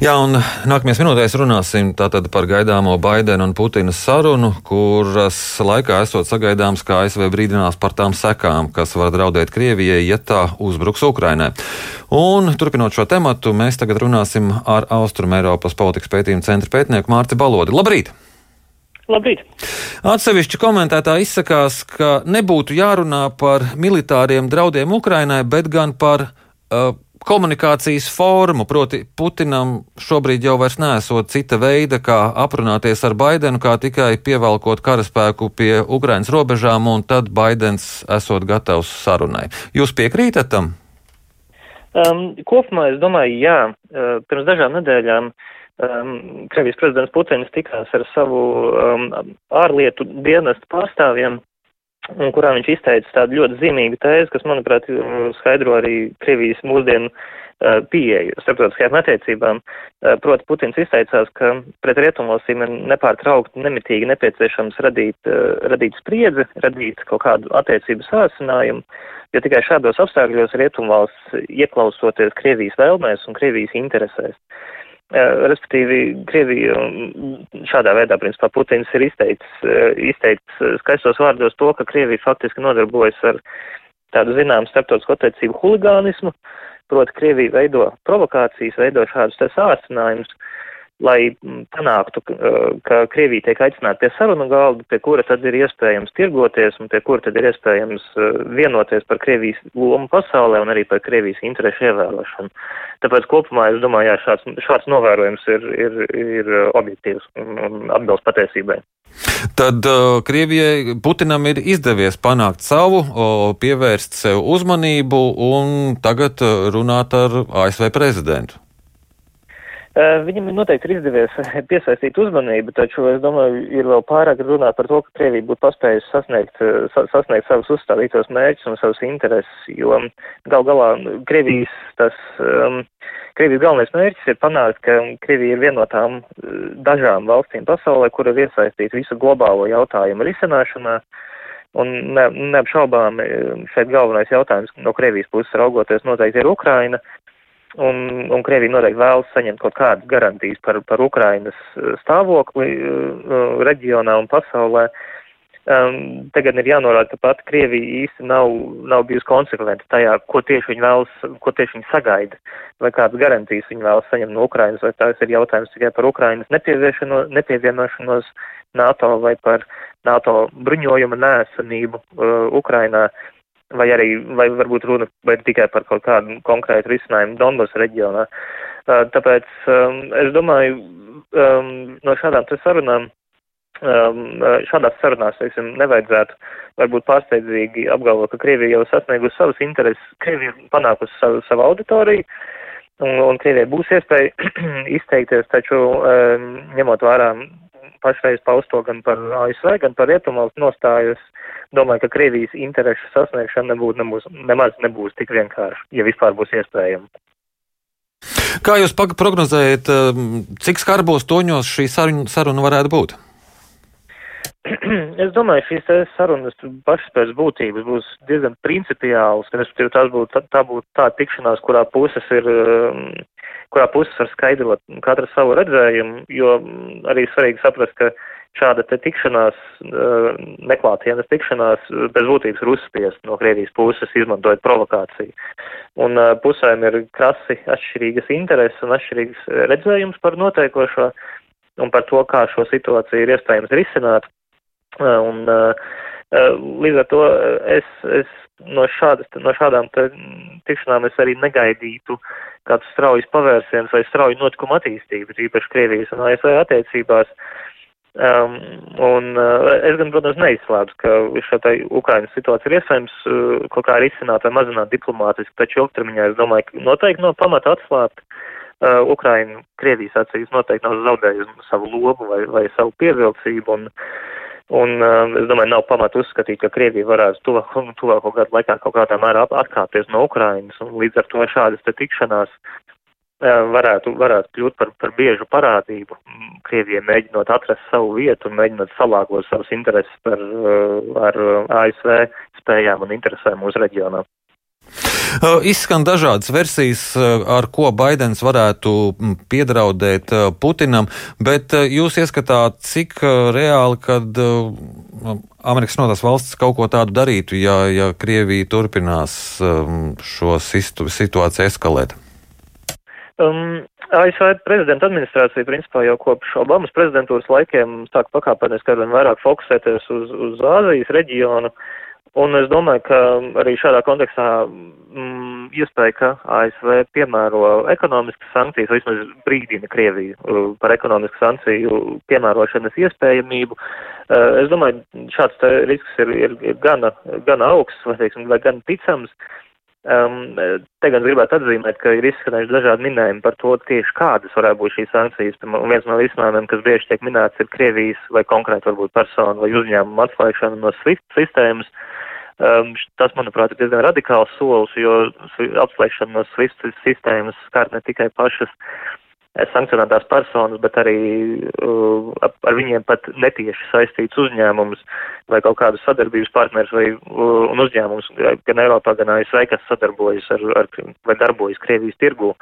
Jā, un nākamajās minūtēs runāsim par gaidāmo Baidena un Putina sarunu, kuras laikā esot sagaidāms, ka ASV brīdinās par tām sekām, kas var draudēt Krievijai, ja tā uzbruks Ukrainai. Un, turpinot šo tematu, mēs tagad runāsim ar Austrum Eiropas politikas pētījuma centra pētnieku Mārti Balodi. Labrīt! Labrīt! Atsevišķi komentētāji izsakās, ka nebūtu jārunā par militāriem draudiem Ukrainai, bet gan par uh, komunikācijas formu, proti, Putinam šobrīd jau vairs nesot cita veida, kā aprunāties ar Baidenu, kā tikai pievelkot karaspēku pie Ukrainas robežām, un tad Baidens esot gatavs sarunai. Jūs piekrītat tam? Um, kopumā es domāju, jā. Uh, pirms dažām nedēļām um, Krievijas prezidents Putins tikās ar savu um, ārlietu dienestu pārstāvjiem kurā viņš izteica tādu ļoti zīmīgu tēzi, kas, manuprāt, skaidro arī Krievijas mūsdienu uh, pieeju starptautiskajām attiecībām. Uh, proti, Putins izteicās, ka pret rietumvalstīm ir nepārtraukti, nemitīgi nepieciešams radīt, uh, radīt spriedzi, radīt kaut kādu attiecību sāsinājumu, jo tikai šādos apstākļos rietumvalsts ieklausoties Krievijas vēlmēs un Krievijas interesēs. Respektīvi, Krievija šādā veidā, principā, Putins ir izteicis, izteicis skaistos vārdos to, ka Krievija faktiski nodarbojas ar tādu zinām starptautisko attiecību huligānismu, proti Krievija veido provokācijas, veido šādus te sācinājumus, lai panāktu, ka Krievija tiek aicināta pie sarunu galda, pie kura tad ir iespējams tirgoties un pie kura tad ir iespējams vienoties par Krievijas lomu pasaulē un arī par Krievijas interešu ievērošanu. Tāpēc kopumā es domāju, jā, šāds, šāds novērojums ir, ir, ir objektīvs un, un atbilst Tad uh, Krievijai Putinam ir izdevies panākt savu, uh, pievērst sev uzmanību un tagad runāt ar ASV prezidentu. Viņam noteikti ir izdevies piesaistīt uzmanību, taču es domāju, ir vēl pārāk runāt par to, ka Krievija būtu paspējusi sasniegt, sasniegt savus uzstādītos mērķus un savus intereses, jo gal galā Krievijas tas, um, Krievijas galvenais mērķis ir panākt, ka Krievija ir vienotām dažām valstīm pasaulē, kur ir iesaistīta visu globālo jautājumu risināšanā. Un ne, neapšaubām šeit galvenais jautājums no Krievijas puses raugoties noteikti ir Ukraina, Un, un Krievija noteikti vēlas saņemt kaut kādas garantijas par, par Ukrainas uh, stāvokli uh, reģionā un pasaulē. Um, tagad ir jānorāda, ka pat Krievija īsti nav, nav bijusi konsekventa tajā, ko tieši viņi vēlas, ko tieši viņi sagaida, vai kādas garantijas viņi vēlas saņemt no Ukrainas, vai tās ir jautājums tikai par Ukrainas nepievienošanos NATO vai par NATO bruņojuma nēsamību uh, Ukrainā. Uh, vai arī, vai varbūt runa vai tikai par kaut kādu konkrētu risinājumu Donbas reģionā. Tāpēc um, es domāju, um, no šādām sarunām, um, šādās sarunās, teiksim, nevajadzētu varbūt pārsteidzīgi apgalvot, ka Krievija jau sasniegusi savas intereses, Krievija panākusi savu, savu auditoriju, un, un Krievijai būs iespēja izteikties, taču um, ņemot vērā pašreiz pausto gan par ASV, gan par Rietumvalstu nostājus, domāju, ka Krievijas interešu sasniegšana nebūs, nebūs, nemaz nebūs tik vienkārši, ja vispār būs iespējama. Kā jūs prognozējat, um, cik skarbos toņos šī saruna varētu būt? Es domāju, šīs sarunas pašas pēc būtības būs diezgan principiāls, respektīvi tās būtu tā, būtu tā tikšanās, kurā puses ir, um, kurā puses var skaidrot katra savu redzējumu, jo arī svarīgi saprast, ka šāda te tikšanās, uh, neklātienes tikšanās bez būtības ir uzspiest no Krievijas puses, izmantojot provokāciju. Un uh, pusēm ir krasi atšķirīgas intereses un atšķirīgas redzējums par notiekošo un par to, kā šo situāciju ir iespējams risināt. Un, līdz ar to es, es no, šādas, no šādām tikšanām es arī negaidītu kāds straujas pavērsiens vai strauju notikumu attīstību, īpaši Krievijas un ASV attiecībās. Um, un uh, es gan, protams, neizslēdzu, ka te Ukrainas situāciju ir iespējams uh, kaut kā risināt vai mazināt diplomātiski, taču ilgtermiņā es domāju, ka noteikti no pamata atslābt uh, Ukraina Krievijas acīs noteikti nav zaudējusi savu lomu vai, vai savu pievilcību. Un, Un uh, es domāju, nav pamata uzskatīt, ka Krievija varētu tuvāko, tuvāko gadu laikā kaut kādā mērā atkāpties no Ukrainas, un līdz ar to šādas te tikšanās uh, varētu, varētu kļūt par, par biežu parādību. Krievija mēģinot atrast savu vietu un mēģinot salāgot savus intereses par, uh, ar uh, ASV spējām un interesēm mūsu reģionā. Izskan dažādas versijas, ar ko Baidens varētu piedraudēt Putinam, bet jūs ieskatāt, cik reāli, kad Amerikas Savienotās valstis kaut ko tādu darītu, ja, ja Krievija turpinās šo situāciju eskalēt? Um, ASV prezidenta administrācija principā jau kopš Obamas prezidentūras laikiem sāk pakāpeniski arvien vairāk fokusēties uz, uz Āzijas reģionu. Un es domāju, ka arī šādā kontekstā mm, iespēja, ka ASV piemēro ekonomiskas sankcijas, vismaz brīdina Krieviju uh, par ekonomisku sankciju piemērošanas iespējamību. Uh, es domāju, šāds risks ir, ir, ir gana, gana augsts, vai, teiksim, vai gan ticams. Um, te gan gribētu atzīmēt, ka ir izskanējuši dažādi minējumi par to tieši kādas varētu būt šīs sankcijas. Un viens no risinājumiem, kas bieži tiek minēts, ir Krievijas vai konkrēti varbūt personu vai uzņēmumu atslēgšana no SWIFT sistēmas. Um, tas, manuprāt, ir diezgan radikāls solis, jo atslēgšana no SWIFT sistēmas skar ne tikai pašas sankcionētās personas, bet arī uh, ar viņiem pat netieši saistīts uzņēmums vai kaut kādus sadarbības partners vai uh, un uzņēmums gan Eiropā, gan ASV, kas sadarbojas ar, ar vai darbojas Krievijas tirgū.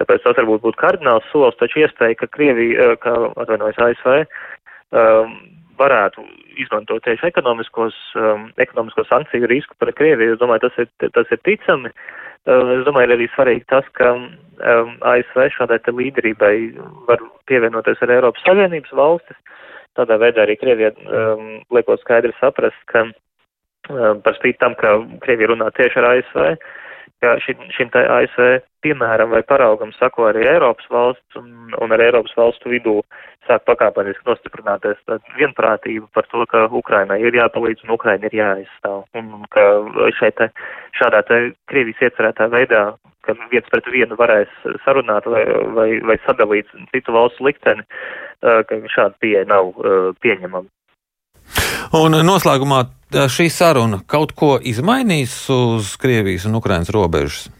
Tāpēc tas varbūt būtu kardināls solis, taču iespēja, ka Krievija, uh, ka atvainojas ASV, um, varētu izmantot tieši ekonomiskos, um, ekonomiskos sankciju risku par Krieviju. Es domāju, tas ir, tas ir ticami. Uh, es domāju, ir arī svarīgi tas, ka um, ASV šādai līderībai var pievienoties ar Eiropas Savienības valstis. Tādā veidā arī Krievija um, liekot skaidri saprast, ka um, par spīti tam, ka Krievija runā tieši ar ASV, ka šim, šim tā ASV piemēram vai paraugam sako arī Eiropas valsts un, un ar Eiropas valstu vidū sāk pakāpeniski nostiprināties vienprātība par to, ka Ukrainai ir jāpalīdz un Ukraina ir jāizstāv. Un ka šeit te, šādā te Krievijas iecerētā veidā, ka viens pret vienu varēs sarunāt vai, vai, vai sadalīt citu valstu likteni, ka šāda pieeja nav pieņemama. Un noslēgumā šī saruna kaut ko izmainīs uz Krievijas un Ukrainas robežas?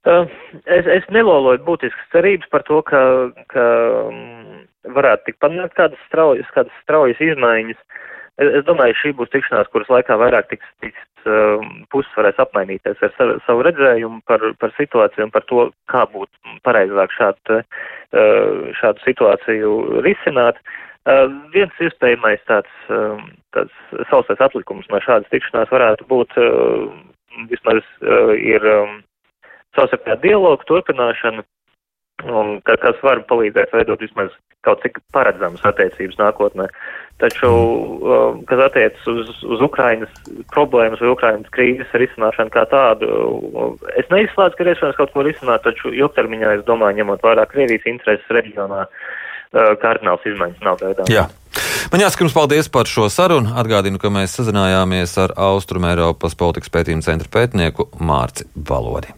Uh, es, es neloloju būtiskas cerības par to, ka, ka um, varētu tik panākt kādas straujas, kādas straujas izmaiņas. Es, es domāju, šī būs tikšanās, kuras laikā vairāk tiks, tiks um, puses varēs apmainīties ar savu, savu redzējumu par, par situāciju un par to, kā būtu pareizāk šādu, uh, šādu situāciju risināt. Uh, viens iespējamais tāds, um, tāds sausais atlikums no šādas tikšanās varētu būt uh, vismaz uh, ir um, savstarpējā dialogu turpināšana, un, ka, kas var palīdzēt veidot vismaz kaut cik paredzamas attiecības nākotnē. Taču, kas attiecas uz, uz Ukrainas problēmas vai Ukrainas krīzes risināšanu kā tādu, es neizslēdzu, ka iespējams kaut ko risināt, taču ilgtermiņā, es domāju, ņemot vērā Krievijas intereses reģionā, uh, kardināls izmaiņas nav gaidāmas. Jā. Man jāsaka jums paldies par šo sarunu. Atgādinu, ka mēs sazinājāmies ar Austrum Eiropas politikas pētījuma centra pētnieku Mārci Valodi.